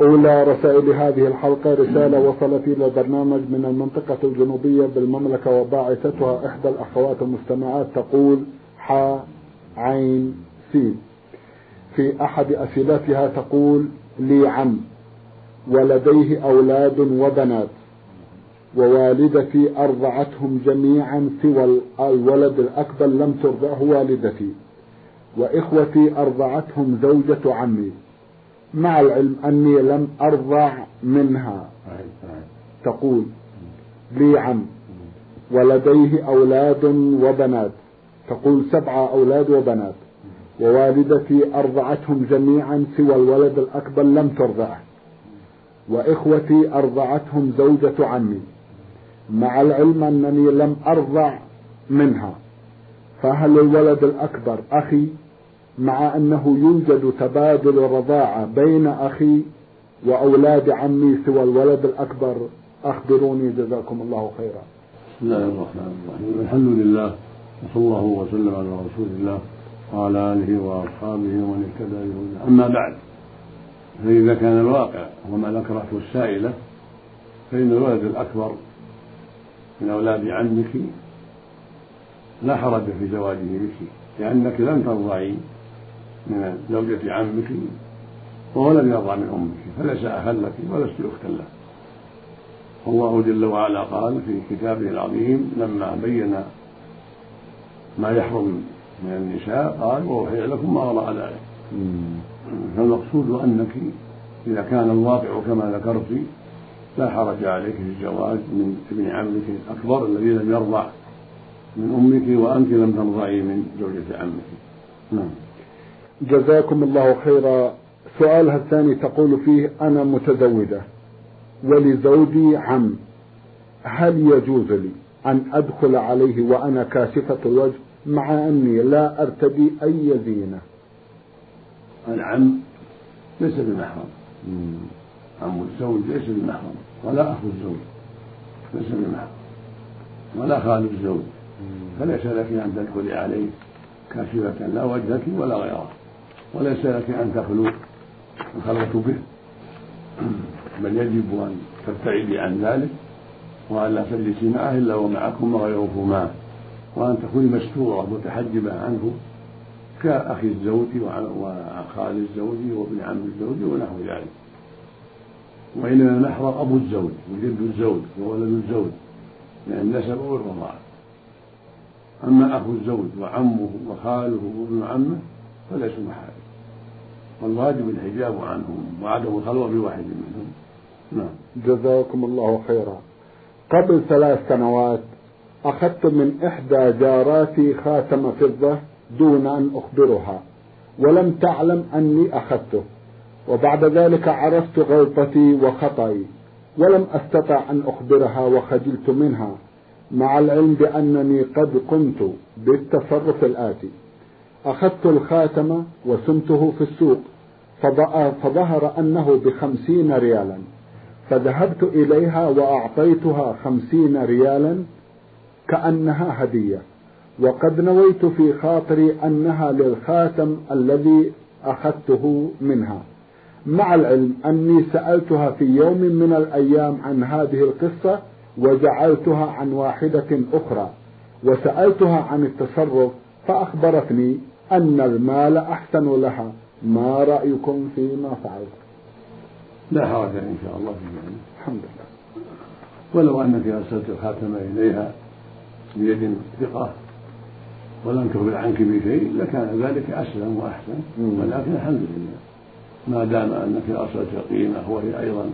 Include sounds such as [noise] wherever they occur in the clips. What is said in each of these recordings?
أولى رسائل هذه الحلقة رسالة وصلت إلى البرنامج من المنطقة الجنوبية بالمملكة وباعثتها إحدى الأخوات المستمعات تقول ح عين سين في أحد أسئلتها تقول لي عم ولديه أولاد وبنات ووالدتي أرضعتهم جميعا سوى الولد الأكبر لم ترضعه والدتي وإخوتي أرضعتهم زوجة عمي. مع العلم أني لم أرضع منها. تقول لي عم ولديه أولاد وبنات. تقول سبعة أولاد وبنات. ووالدتي أرضعتهم جميعا سوى الولد الأكبر لم ترضعه. وإخوتي أرضعتهم زوجة عمي. مع العلم أنني لم أرضع منها. فهل الولد الأكبر أخي؟ مع أنه يوجد تبادل رضاعة بين أخي وأولاد عمي سوى الولد الأكبر. أخبروني جزاكم الله خيرا. بسم الله الرحمن الرحيم. الحمد لله وصلى الله وسلم على رسول الله وعلى آله وأصحابه ومن اهتدى أما بعد فإذا كان الواقع وما ذكرته السائلة فإن الولد الأكبر من أولاد عمك لا حرج في زواجه بك لأنك لم ترضعي. من زوجة عمك وهو لم يرضع من أمك فليس أخا لك ولست أختا له والله جل وعلا قال في كتابه العظيم لما بين ما يحرم من النساء قال وأحل لكم ما وراء ذلك. فالمقصود أنك إذا كان الواقع كما ذكرت لا حرج عليك في الزواج من ابن عمك الأكبر الذي لم يرضع من أمك وأنت لم ترضعي من زوجة عمك. نعم. جزاكم الله خيرا. سؤالها الثاني تقول فيه أنا متزوجة ولزوجي عم. هل يجوز لي أن أدخل عليه وأنا كاشفة الوجه مع أني لا أرتدي أي زينة؟ العم ليس بمحرم. عم الزوج ليس بمحرم. ولا أخو الزوج ليس بمحرم. ولا خال الزوج. فليس لك أن تدخلي عليه كاشفة لا وجهك ولا غيره وليس لك أن تخلو الخلوة به. بل يجب أن تبتعدي عن ذلك وأن لا تجلسي معه إلا ومعكما غيركما وأن تكوني مستورة متحجبة عنه كأخي الزوج وخال الزوج وابن عم الزوج ونحو ذلك. وإنما المحرم أبو الزوج وجد الزوج وولد الزوج لأن النسب والرضاعة أما أخو الزوج وعمه وخاله وابن عمه فليسوا محارم والواجب الحجاب عنهم وعدم الخلوة بواحد منهم. نعم. جزاكم الله خيرا. قبل ثلاث سنوات أخذت من إحدى جاراتي خاتم فضة دون أن أخبرها ولم تعلم أني أخذته وبعد ذلك عرفت غلطتي وخطئي ولم أستطع أن أخبرها وخجلت منها مع العلم بأنني قد قمت بالتصرف الآتي. أخذت الخاتم وسمته في السوق. فظهر أنه بخمسين ريالا. فذهبت إليها وأعطيتها خمسين ريالا كأنها هدية. وقد نويت في خاطري أنها للخاتم الذي أخذته منها. مع العلم أني سألتها في يوم من الأيام عن هذه القصة وجعلتها عن واحدة أخرى. وسألتها عن التصرف فأخبرتني أن المال أحسن لها ما رأيكم فيما فعلت لا حرج إن شاء الله في ذلك الحمد لله. ولو أنك أرسلت الخاتم إليها بيد ثقة ولم تخبر عنك بشيء لكان ذلك أسلم وأحسن. ولكن الحمد لله. ما دام أنك أرسلت قيمة وهي أيضا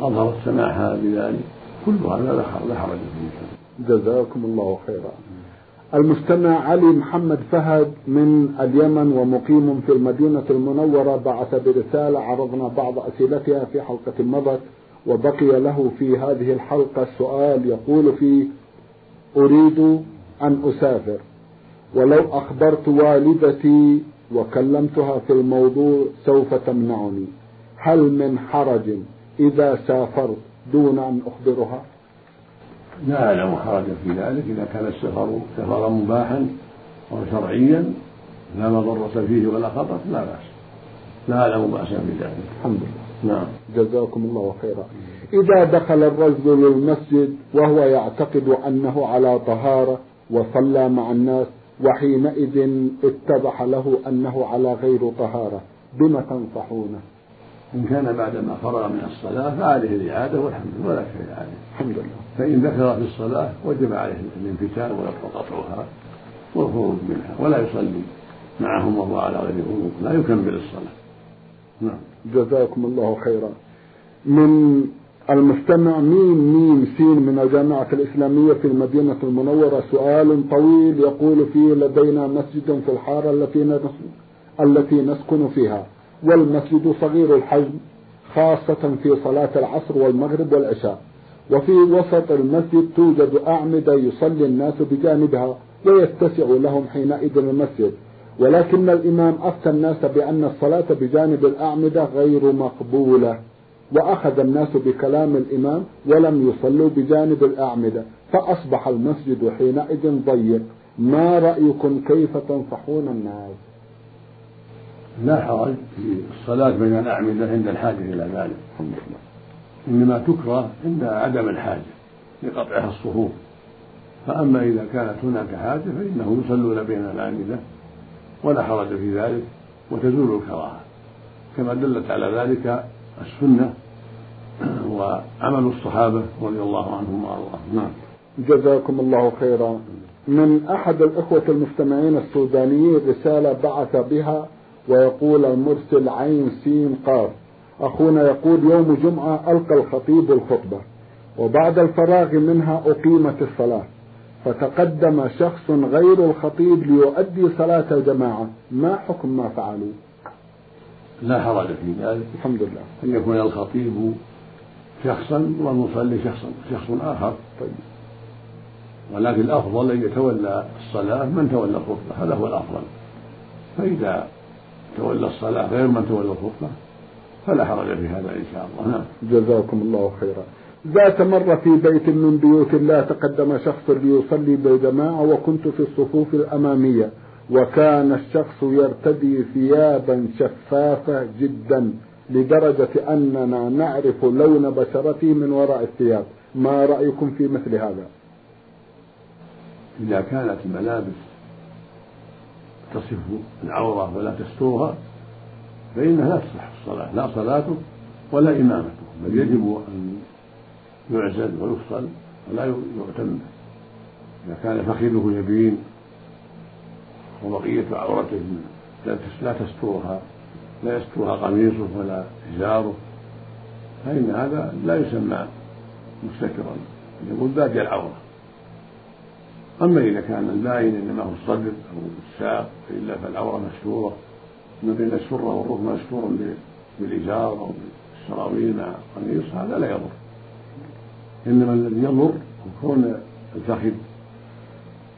أظهرت سماحها بذلك كل هذا لا حرج فيه. جزاكم الله خيرا. المستمع علي محمد فهد من اليمن ومقيم في المدينة المنورة بعث برسالة عرضنا بعض أسئلتها في حلقة مضت وبقي له في هذه الحلقة سؤال يقول فيه أريد أن أسافر ولو أخبرت والدتي وكلمتها في الموضوع سوف تمنعني هل من حرج إذا سافرت دون أن أخبرها؟ لا أعلم حرجا في ذلك إذا كان السفر سفرا مباحا وشرعيا لا مضرة فيه ولا خطر لا بأس. لا أعلم بأسا في ذلك. الحمد لله. نعم. جزاكم الله خيرا. إذا دخل الرجل المسجد وهو يعتقد أنه على طهارة وصلى مع الناس وحينئذ اتضح له أنه على غير طهارة بما تنصحونه؟ إن كان بعدما فرغ من الصلاة فعليه الإعادة والحمد لله ولا شيء عليه. الحمد لله. فإن ذكر في الصلاة وجب عليه الانفتال وقطعها والخروج منها ولا يصلي معهم وهو على غير وضوء لا يكمل الصلاة. نعم. جزاكم الله خيرا. من المستمع ميم ميم سين من الجامعة الإسلامية في المدينة المنورة سؤال طويل يقول فيه لدينا مسجد في الحارة التي التي نسكن فيها. والمسجد صغير الحجم خاصة في صلاة العصر والمغرب والعشاء. وفي وسط المسجد توجد أعمدة يصلي الناس بجانبها ويتسع لهم حينئذ المسجد. ولكن الإمام أفتى الناس بأن الصلاة بجانب الأعمدة غير مقبولة وأخذ الناس بكلام الإمام ولم يصلوا بجانب الأعمدة. فأصبح المسجد حينئذ ضيق. ما رأيكم كيف تنصحون الناس؟ لا حرج. في الصلاة بين الأعمدة عند الحاجة إلى ذلك. إنما تكره عند عدم الحاجة لقطعها الصفوف. فأما إذا كانت هناك حاجة فإنهم يصلون بين الأعمدة ولا حرج في ذلك وتزول الكراهة. كما دلت على ذلك السنة وعمل الصحابة رضي الله عنهم وأرضاهم. نعم. جزاكم الله خيرا. من أحد الإخوة المستمعين السودانيين رسالة بعث بها ويقول المرسل عين سين قاف. أخونا يقول يوم جمعة ألقى الخطيب الخطبة وبعد الفراغ منها أقيمت الصلاة. فتقدم شخص غير الخطيب ليؤدي صلاة الجماعة. ما حكم ما فعلوا؟ لا حرج في ذلك. الحمد لله. أن يكون الخطيب شخصا والمصلي شخصا شخص آخر. طيب. ولكن الأفضل أن يتولى الصلاة من تولى الخطبة. هذا هو الأفضل. فإذا تولى الصلاة غير من تولى الخطبة فلا حرج في هذا إن شاء الله. نعم. جزاكم الله خيرا. ذات مرة في بيت من بيوت الله تقدم شخص ليصلي بالجماعة وكنت في الصفوف الأمامية وكان الشخص يرتدي ثيابا شفافة جدا لدرجة أننا نعرف لون بشرته من وراء الثياب. ما رأيكم في مثل هذا؟ إذا كانت الملابس تصف العورة ولا تسترها فإنها لا تصح الصلاة لا صلاته ولا إمامته بل يجب أن يعزل ويفصل ولا يؤتم إذا كان فخذه يبين وبقية عورته لا تسترها لا يسترها قميصه ولا إزاره فإن هذا لا يسمى مستترا يقول باقي العورة. أما إذا كان الباين إنما هو الصدر أو الساق فإلا فالعورة مستورة ما بين السرة والركبة مستور بالإزار أو بالسراويل مع قميص هذا لا يضر. إنما الذي يضر كون الفخذ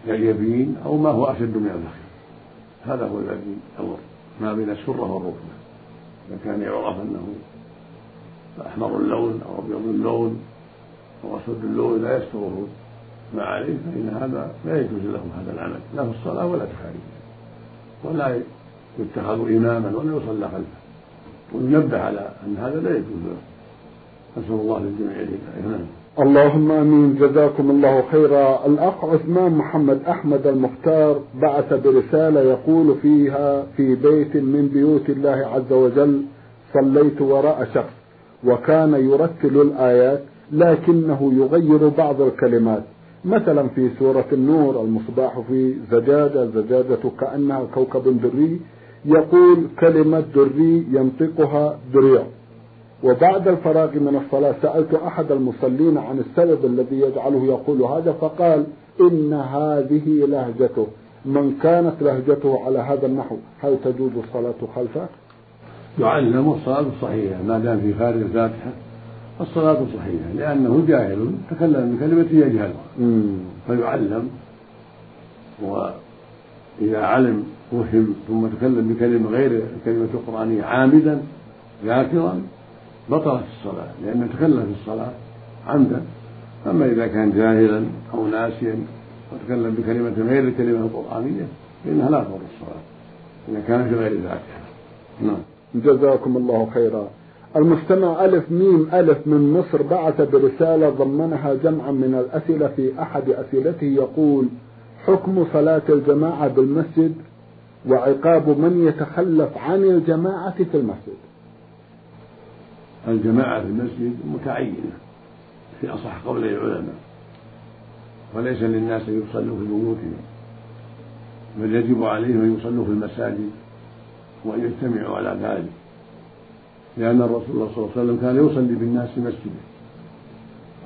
يبين أو ما هو أشد من الفخذ هذا هو الذي يضر. ما بين السرة والركبة إذا كان يعرف أنه أحمر اللون أو أبيض اللون أو أسود اللون لا يستره. ما عليه فإن هذا لا يجوز له هذا العمل لا في الصلاة ولا في خارجها ولا يتخذ إماما ولا يصلى خلفه. وينبه على أن هذا لا يجوز له. نسأل الله للجميع الهداية. اللهم آمين. جزاكم الله خيرا. الأخ عثمان محمد أحمد المختار بعث برسالة يقول فيها في بيت من بيوت الله عز وجل صليت وراء شخص وكان يرتل الآيات لكنه يغير بعض الكلمات. مثلا في سورة النور المصباح في زجاجة زجاجة كأنها كوكب دري يقول كلمة دري ينطقها دريع. وبعد الفراغ من الصلاة سألت أحد المصلين عن السبب الذي يجعله يقول هذا فقال إن هذه لهجته. من كانت لهجته على هذا النحو هل تجوز الصلاة خلفه؟ يعلم الصلاة صحيحة ما دام في خارج الفاتحة الصلاة صحيحة لأنه جاهل تكلم بكلمة يجهلها فيعلم وإذا علم وهم ثم تكلم بكلمة غير الكلمة القرآنية عامدا ذاكرا بطلت الصلاة لأنه تكلم في الصلاة عمدا. أما إذا كان جاهلا أو ناسيا وتكلم بكلمة غير الكلمة القرآنية فإنها لا تضر الصلاة إذا كان في غير ذاتها نعم. جزاكم الله خيرا. المستمع ألف ميم ألف من مصر بعث برسالة ضمنها جمعا من الأسئلة في أحد أسئلته يقول حكم صلاة الجماعة بالمسجد وعقاب من يتخلف عن الجماعة في المسجد؟ الجماعة في المسجد متعينة في أصح قول العلماء وليس للناس أن يصلوا في بيوتهم بل يجب عليهم أن يصلوا في المساجد وأن يجتمعوا على ذلك. لأن الرسول صلى الله عليه وسلم كان يصلي بالناس في مسجده.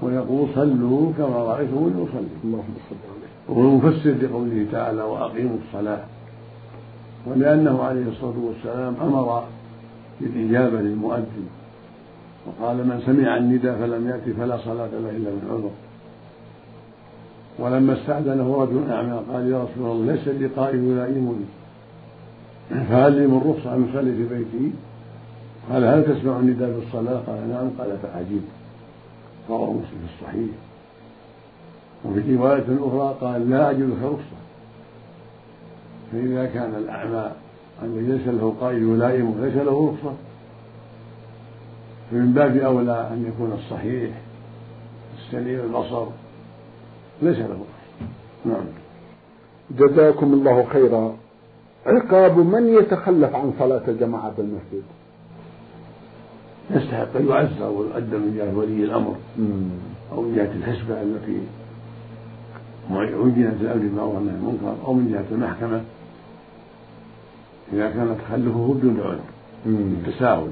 ويقول صلوا كما رأيتموني أصلي. اللهم صل وهو مفسر لقوله تعالى وأقيموا الصلاة. ولأنه عليه الصلاة والسلام أمر بالإجابة للمؤذن. وقال من سمع النداء فلم يأتي فلا صلاة له إلا من عذر. ولما استأذنه رجل أعمى قال يا رسول الله ليس لي قائد يلائمني فهل لي من رخصة أن أصلي في بيتي؟ قال هل تسمع النداء في الصلاة؟ قال نعم. قال فعجيب. رواه مسلم في الصحيح. وفي رواية أخرى قال لا أجد لك رخصة فإذا كان الأعمى الذي ليس له قائد يلائمه ليس له رخصة فمن باب أولى أن يكون الصحيح السليم البصر ليس له نعم. جزاكم الله خيرا. عقاب من يتخلف عن صلاة الجماعة بالمسجد؟ يستحق أن يعزر ويؤدى من جهة ولي الأمر. أو من جهة الحسبة التي عينت الأمر بالمعروف والنهي عن المنكر. أو من جهة المحكمة إذا كان تخلفه بدون عذر التساهل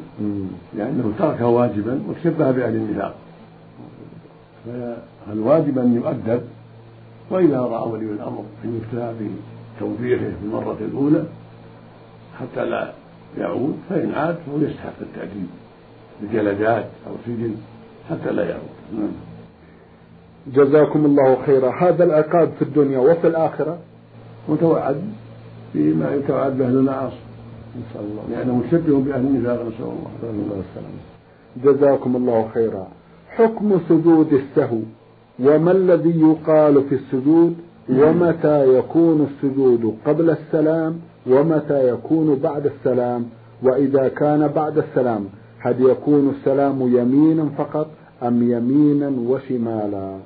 لأنه ترك واجبا وتشبه بأهل النفاق. فالواجب أن يؤدب وإذا رأى ولي الأمر أن يفتى بتوبيخه في المرة الأولى حتى لا يعود فإن عاد فهو يستحق التأديب. بجلدات أو سجن حتى لا يعود. نعم. جزاكم الله خيرا. هذا العقاب في الدنيا وفي الآخرة متوعد فيما يتوعد به المعاصي. نسأل الله. لأنه مشبه بأهل النفاق نسأل الله. وسلم. جزاكم الله خيرا. حكم سجود السهو. وما الذي يقال في السجود؟ ومتى يكون السجود قبل السلام؟ ومتى يكون بعد السلام؟ وإذا كان بعد السلام؟ هل يكون السلام يمينا فقط أم يمينا وشمالا؟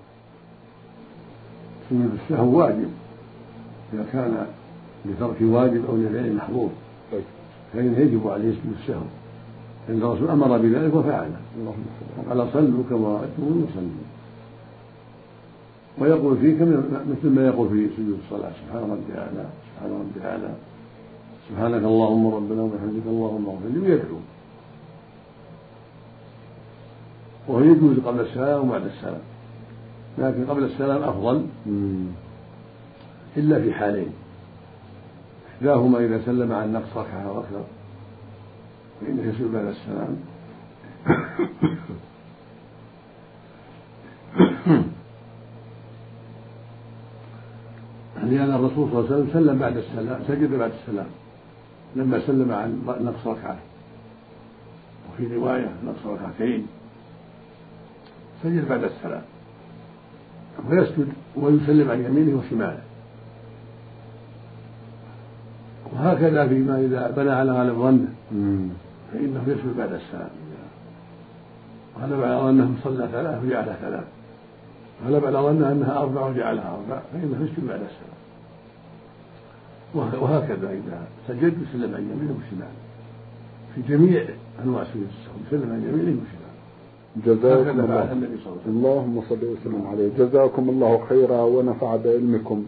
سجود السهو واجب. إذا كان لترك واجب أو لفعل محظور طيب. فإنه يجب عليه سجود السهو. لأن الرسول أمر بذلك وفعله قال صلوا كما رأيتموني يصلي ويقول فيه مثل ما يقول في سجود الصلاة. سبحان ربي أعلى سبحان ربي أعلى. سبحانك اللهم ربنا وبحمدك اللهم اغفر لي ويدعو وهو يجوز قبل السلام وبعد السلام. لكن قبل السلام أفضل إلا في حالين. إحداهما إذا سلم عن نقص ركعة أو أكثر فإنه يسجد بعد السلام. [coughs] لأن الرسول صلى الله عليه وسلم سلم بعد السلام سجد بعد السلام لما سلم عن نقص ركعة. وفي رواية نقص ركعتين. سجد بعد السلام. ويسجد ويسلم عن يمينه وشماله. وهكذا فيما إذا بنى على غالب ظنه. فإنه يسجد بعد السلام. غلب على ظنه صلى ثلاث وجعلها ثلاث غلب على ظنه أنها أربع وجعلها أربع فإنه يسجد بعد السلام. وهكذا إذا سجد يسلم عن يمينه وشماله. في جميع أنواع سجود السهو يسلم عن يمينه وشماله. جزاكم الله. اللهم صل وسلم عليه. جزاكم الله خيرا ونفع بعلمكم.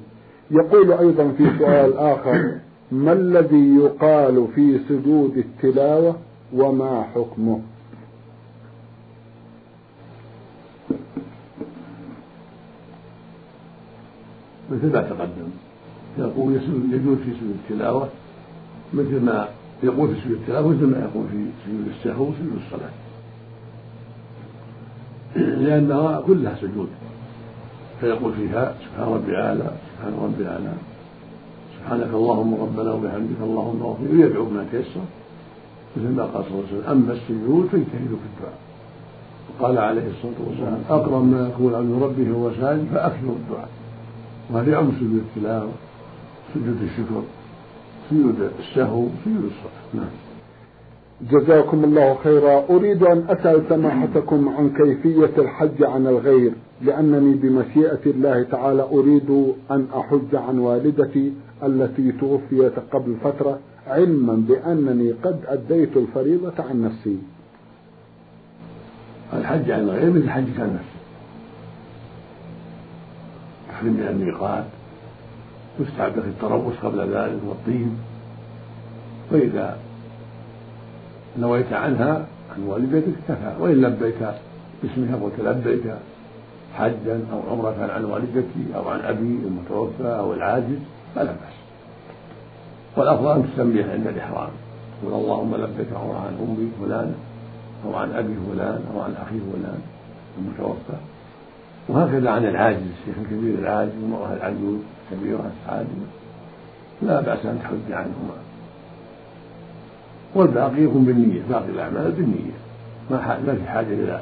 يقول أيضا في سؤال آخر ما الذي يقال في سجود التلاوة وما حكمه؟ مثل ما تقدم يقول يجوز في سجود التلاوة مثل ما يقول في سجود التلاوة مثل ما يقول في سجود السهو وسجود الصلاة. لأنها كلها سجود. فيقول فيها سبحان ربي الأعلى سبحان ربي الأعلى سبحانك اللهم ربنا وبحمدك اللهم اغفر. ويدعو بما تيسر. مثل ما قال صلى الله عليه وسلم أما السجود فاجتهدوا في الدعاء. وقال عليه الصلاة والسلام أقرب ما يكون عبد ربه هو ساجد فأكثر الدعاء. وهذا يعم سجود التلاوة سجود الشكر سجود السهو سجود الصلاة. نعم. جزاكم الله خيرا. أريد أن أسأل سماحتكم عن كيفية الحج عن الغير لأنني بمشيئة الله تعالى أريد أن أحج عن والدتي التي توفيت قبل فترة علما بأنني قد أديت الفريضة عن نفسي. الحج عن الغير مثل الحج عن نفسه تحرم من الميقات يستحب لك قبل ذلك والطيب وإذا نويت عنها عن والدتك كفى وإن لبيت باسمها قلت لبيك حجا أو عمرة عن والدتي أو عن أبي المتوفى أو العاجز فلا بأس. والأفضل أن تسميه عند الإحرام. قل اللهم لبيك عمرة عن أمي فلان أو عن أبي فلان أو عن أخي فلان المتوفى. وهكذا عن العاجز الشيخ الكبير العاجز والمرأة العجوز الكبيرة العاجزة لا بأس أن تحج عنهما. والباقي يكون بالنية باقي الأعمال بالنية. ما ما في حاجة إلى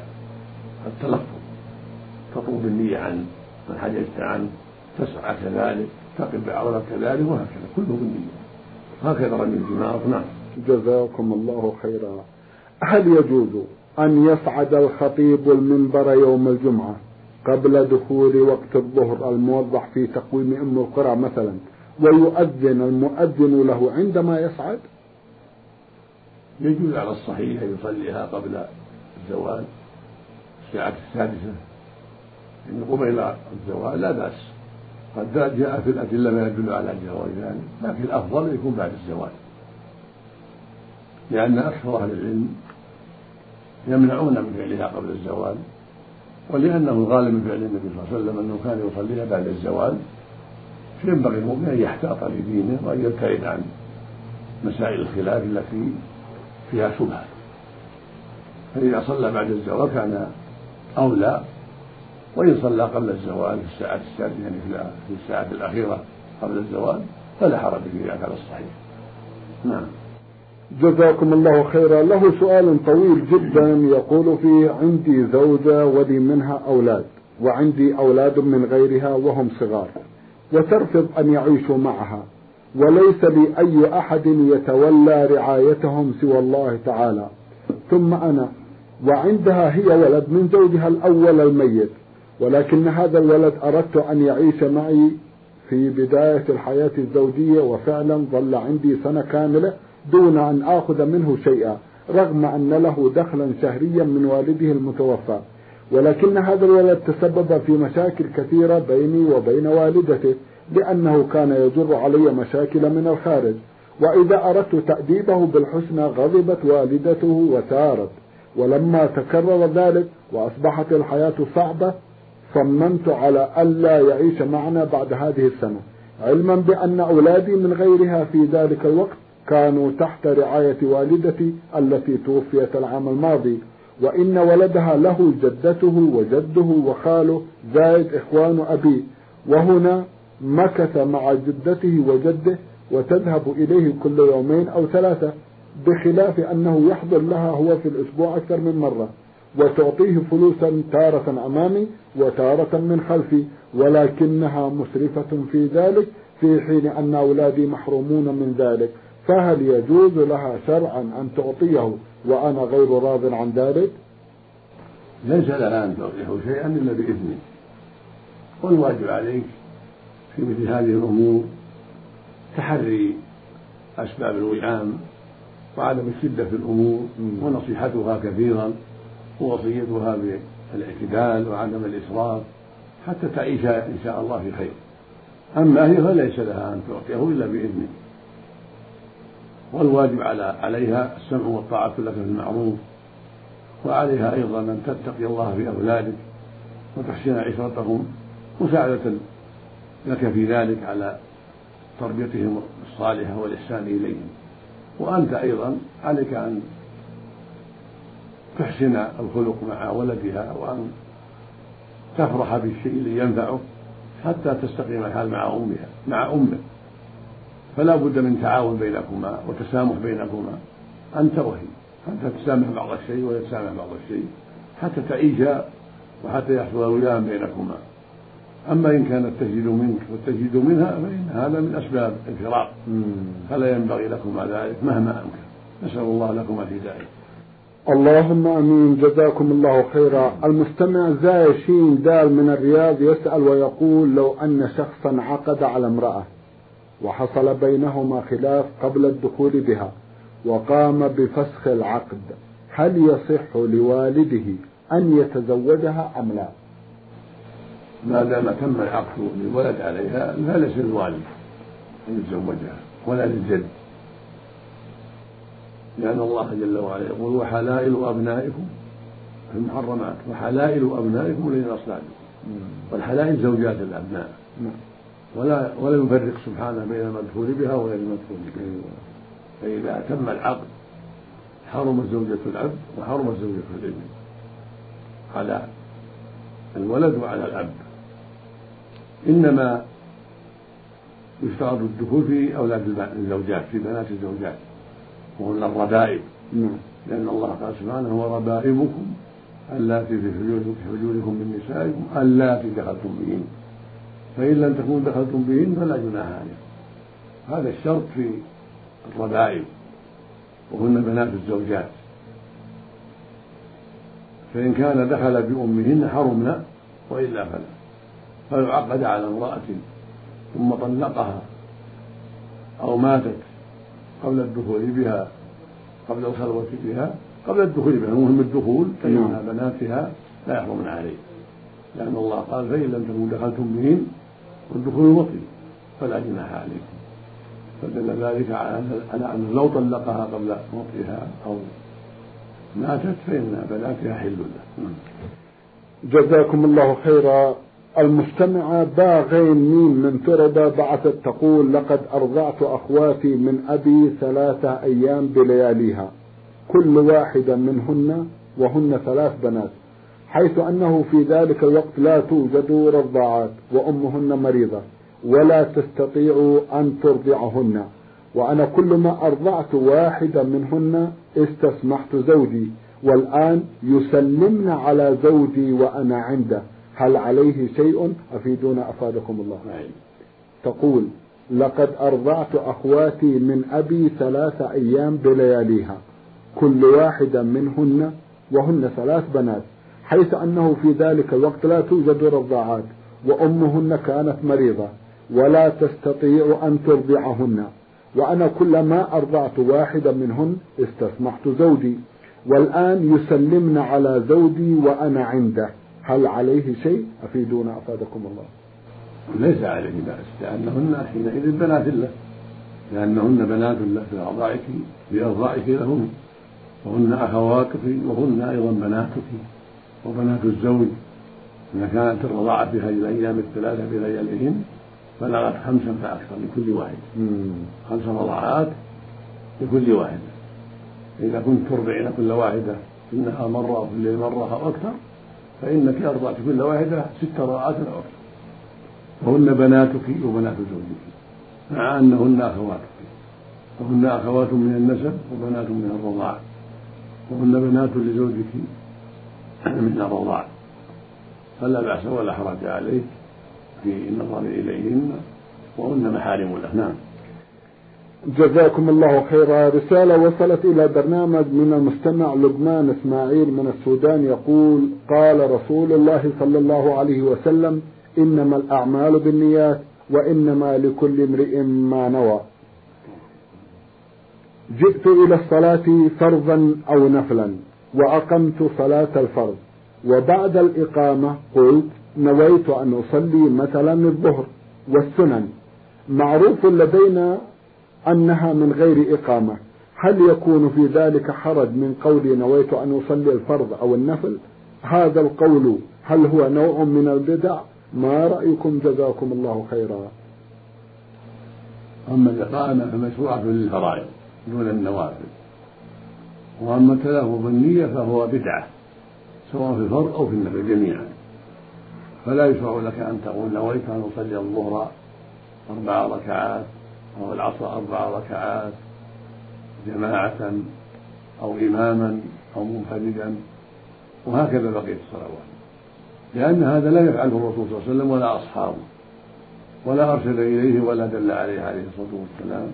التلفظ تطلب النية عن من حججت عنه تسعى كذلك تقف بعورة كذلك وهكذا. كله بالنية. هكذا رمي الجمار نعم. جزاكم الله خيرا. هل يجوز أن يصعد الخطيب المنبر يوم الجمعة قبل دخول وقت الظهر الموضح في تقويم أم القرى مثلا ويؤذن المؤذن له عندما يصعد؟ يجوز على الصحيح أن يصليها قبل الزوال الساعة السادسة. إن قبيل الزوال لا بأس. قد جاء في الأدلة ما يدل على جواز ذلك لكن الأفضل يكون بعد الزوال. لأن أكثر أهل العلم يمنعون من فعلها قبل الزوال ولأنه الغالب من فعل النبي صلى الله عليه وسلم أنه كان يصليها بعد الزوال. فينبغي المؤمن أن يحتاط لدينه وأن يبتعد عن مسائل الخلاف التي فيها شبهة فإذا صلى بعد الزوال كان أولى وإن صلى قبل الزوال في الساعة السادسة يعني في الساعة الأخيرة قبل الزوال فلا حرج في ذلك على الصحيح. نعم. جزاكم الله خيرا. له سؤال طويل جدا يقول فيه عندي زوجة ولي منها أولاد وعندي أولاد من غيرها وهم صغار وترفض أن يعيشوا معها. وليس لي أي أحد يتولى رعايتهم سوى الله تعالى. ثم أنا وعندها هي ولد من زوجها الأول الميت ولكن هذا الولد أردت أن يعيش معي في بداية الحياة الزوجية وفعلا ظل عندي سنة كاملة دون أن آخذ منه شيئا رغم أن له دخلا شهريا من والده المتوفى. ولكن هذا الولد تسبب في مشاكل كثيرة بيني وبين والدته. لأنه كان يجر علي مشاكل من الخارج وإذا أردت تأديبه بالحسنى غضبت والدته وسارت ولما تكرر ذلك وأصبحت الحياة صعبة صممت على ألا يعيش معنا بعد هذه السنة. علما بأن أولادي من غيرها في ذلك الوقت كانوا تحت رعاية والدتي التي توفيت العام الماضي. وإن ولدها له جدته وجده وخاله زائد إخوان أبي. وهنا مكث مع جدته وجده وتذهب إليه كل يومين أو ثلاثة بخلاف أنه يحضر لها هو في الأسبوع أكثر من مرة وتعطيه فلوسا تارة أمامي وتارة من خلفي ولكنها مسرفة في ذلك في حين أن أولادي محرومون من ذلك. فهل يجوز لها شرعا أن تعطيه وأنا غير راض عن ذلك؟ ليس لها أن تعطيه شيئا إلا بإذنه. والواجب عليك في مثل هذه الأمور تحري أسباب الوئام وعدم الشدة في الأمور ونصيحتها كثيرا ووصيتها بالاعتدال وعدم الإسراف حتى تعيش إن شاء الله في خير. أما هي فليس لها أن تعطيه إلا بإذنه. والواجب على عليها السمع والطاعة لك في المعروف وعليها أيضا أن تتقي الله في أولادك وتحسن عشرتهم مساعدة لك في ذلك على تربيتهم الصالحة والإحسان إليهم. وأنت أيضا عليك أن تحسن الخلق مع ولدها وأن تفرح بالشيء الذي ينفعه حتى تستقيم الحال مع أمها مع أمه. فلا بد من تعاون بينكما وتسامح بينكما. أنت وهي. حتى تسامح بعض الشيء وهي تسامح بعض الشيء. حتى تعيشا وحتى يحصل الوئام بينكما. أما إن كانت تجد منك وتجد منها فإن هذا من أسباب الفراق. فلا ينبغي لكما ذلك مهما أمكن. نسأل الله لكم الهداية. اللهم آمين. جزاكم الله خيرا. المستمع زاي شين دال من الرياض يسأل ويقول لو أن شخصا عقد على امرأة وحصل بينهما خلاف قبل الدخول بها وقام بفسخ العقد هل يصح لوالده أن يتزوجها أم لا؟ ما دام تم العقد للولد عليها فليس للوالد أن يتزوجها ولا للجد لأن الله جل وعلا يقول وحلائل أبنائكم في المحرمات وحلائل أبنائكم الذين أصلابكم والحلائل زوجات الأبناء. ولا ولا يفرق سبحانه بين المدخول بها وغير المدخول بها. فإذا تم العقد حرمت زوجة العبد وحرمت زوجة الإبن. على الولد وعلى الأب. إنما يشترط الدخول في أولاد الزوجات في بنات الزوجات وهن الربائب. نعم. لأن الله قال سبحانه وربائبكم اللاتي في حجوركم من نسائكم اللاتي دخلتم بهن. فإن لم تكونوا دخلتم بهن فلا جناح عليكم. هذا الشرط في الربائب. وهن بنات الزوجات. فإن كان دخل بأمهن حرمنا وإلا فلا. فيعقد على امرأة ثم طلقها أو ماتت قبل الدخول بها قبل الخلوة بها قبل الدخول بها المهم الدخول فإن نعم. بناتها لا يحرمن عليه لأن الله قال فإن لم تكونوا دخلتم بهن والدخول وطي فلا جناح عليكم فدل ذلك على أنه لو طلقها قبل وطئها أو ماتت فإن بناتها حل له. جزاكم الله خيرا المستمعة باغين ميم من تربة بعثت تقول لقد أرضعت أخواتي من أبي ثلاثة أيام بلياليها. كل واحدة منهن وهن ثلاث بنات حيث أنه في ذلك الوقت لا توجد رضاعات وأمهن مريضة ولا تستطيع أن ترضعهن. وأنا كل ما أرضعت واحدة منهن استسمحت زوجي والآن يسلمن على زوجي وأنا عنده. هل عليه شيء أفيدونا أفادكم الله نعم. تقول لقد أرضعت أخواتي من أبي ثلاث أيام بلياليها كل واحدة منهن وهن ثلاث بنات حيث أنه في ذلك الوقت لا توجد رضاعات وأمهن كانت مريضة ولا تستطيع أن ترضعهن وأنا كلما أرضعت واحدة منهن استسمحت زوجي والآن يسلمن على زوجي وأنا عنده هل عليه شيء أفيدونا أفادكم الله؟ ليس عليه بأس لأنهن حينئذ بنات له لأنهن بنات له في أرضائك في أرضائك لهن وهن أخواتك وهن أيضا بناتك وبنات الزوج. إذا كانت الرضاعة في هذه الأيام الثلاثة بلياليهن بلغت خمسا فأكثر لكل واحد. خمس رضاعات لكل واحدة إذا كنت ترضعين كل واحدة في النهار مرة وفي الليل مرة أو أكثر فإنك أرضعت كل واحدة ست رضعات أو أكثر. وهن بناتك وبنات زوجك مع أنهن أخواتك. وهن أخوات من النسب وبنات من الرضاع. وهن بنات لزوجك من الرضاع. فلا بأس ولا حرج عليك في النظر إليهن وهن محارم له نعم. جزاكم الله خيرا. رسالة وصلت إلى برنامج من المستمع لبنان إسماعيل من السودان يقول قال رسول الله صلى الله عليه وسلم إنما الأعمال بالنيات وإنما لكل امرئ ما نوى. جئت إلى الصلاة فرضا أو نفلا وأقمت صلاة الفرض. وبعد الإقامة قلت نويت أن أصلي مثلا الظهر والسنن. معروف لدينا أنها من غير إقامة. هل يكون في ذلك حرج من قولي نويت أن أصلي الفرض أو النفل؟ هذا القول هل هو نوع من البدع؟ ما رأيكم جزاكم الله خيرا. أما الإقامة فمشروعة للفرائض دون النوافل. وأما تلفظ النية فهو بدعة سواء في الفرض أو في النفل جميعا. فلا يشرع لك أن تقول نويت أن أصلي الظهر أربع ركعات أو العصر أربع ركعات جماعة أو إماما أو منفردا وهكذا بقية الصلوات. لأن هذا لا يفعله الرسول صلى الله عليه وسلم ولا أصحابه ولا أرشد إليه ولا دل عليه عليه الصلاة والسلام.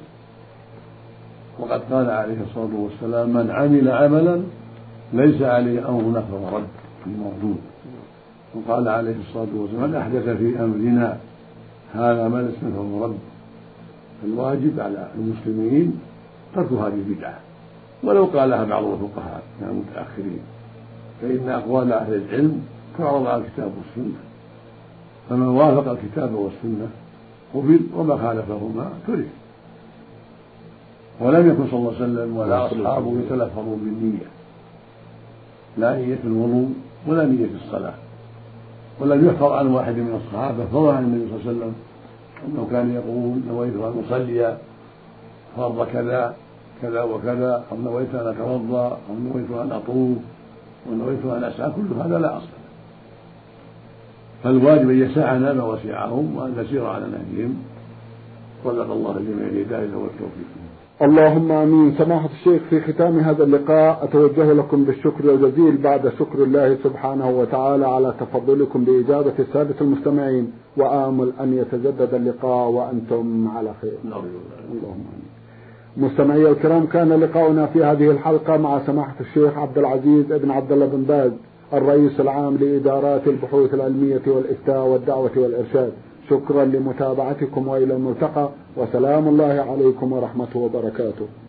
وقد قال عليه الصلاة والسلام من عمل عملا ليس عليه أمرنا فهو رد الموجود وقال عليه الصلاة والسلام من أحدث في أمرنا هذا ما ليس فهو رد الواجب على المسلمين ترك هذه البدعة. ولو قالها بعض الفقهاء من المتأخرين فإن أقوال أهل العلم تعرض على الكتاب والسنة. فمن وافق الكتاب والسنة قبل وما خالفهما ترك. ولم يكن صلى الله عليه وسلم ولا أصحابه يتلفظون بالنية. لا نية الوضوء ولا نية الصلاة. ولم يحفظ عن واحد من الصحابة فضلا عن النبي صلى الله عليه وسلم أنه كان يقول نويت أن أصلي فرض كذا كذا وكذا أو نويت أن أتوضأ أو نويت أن أطوف ونويت أن أسعى كل هذا لا أصل. فالواجب أن يسعنا ما وسعهم وأن نسير على نهجهم صدق الله الجميع الهداية والتوفيق. اللهم آمين سماحة الشيخ في ختام هذا اللقاء أتوجه لكم بالشكر الجزيل بعد شكر الله سبحانه وتعالى على تفضلكم بإجابة السادة المستمعين وآمل أن يتجدد اللقاء وأنتم على خير. اللهم آمين. مستمعي الكرام كان لقاؤنا في هذه الحلقة مع سماحة الشيخ عبد العزيز ابن عبد الله بن باز الرئيس العام لإدارات البحوث العلمية والإفتاء والدعوة والإرشاد شكرا لمتابعتكم وإلى الملتقى وسلام الله عليكم ورحمته وبركاته.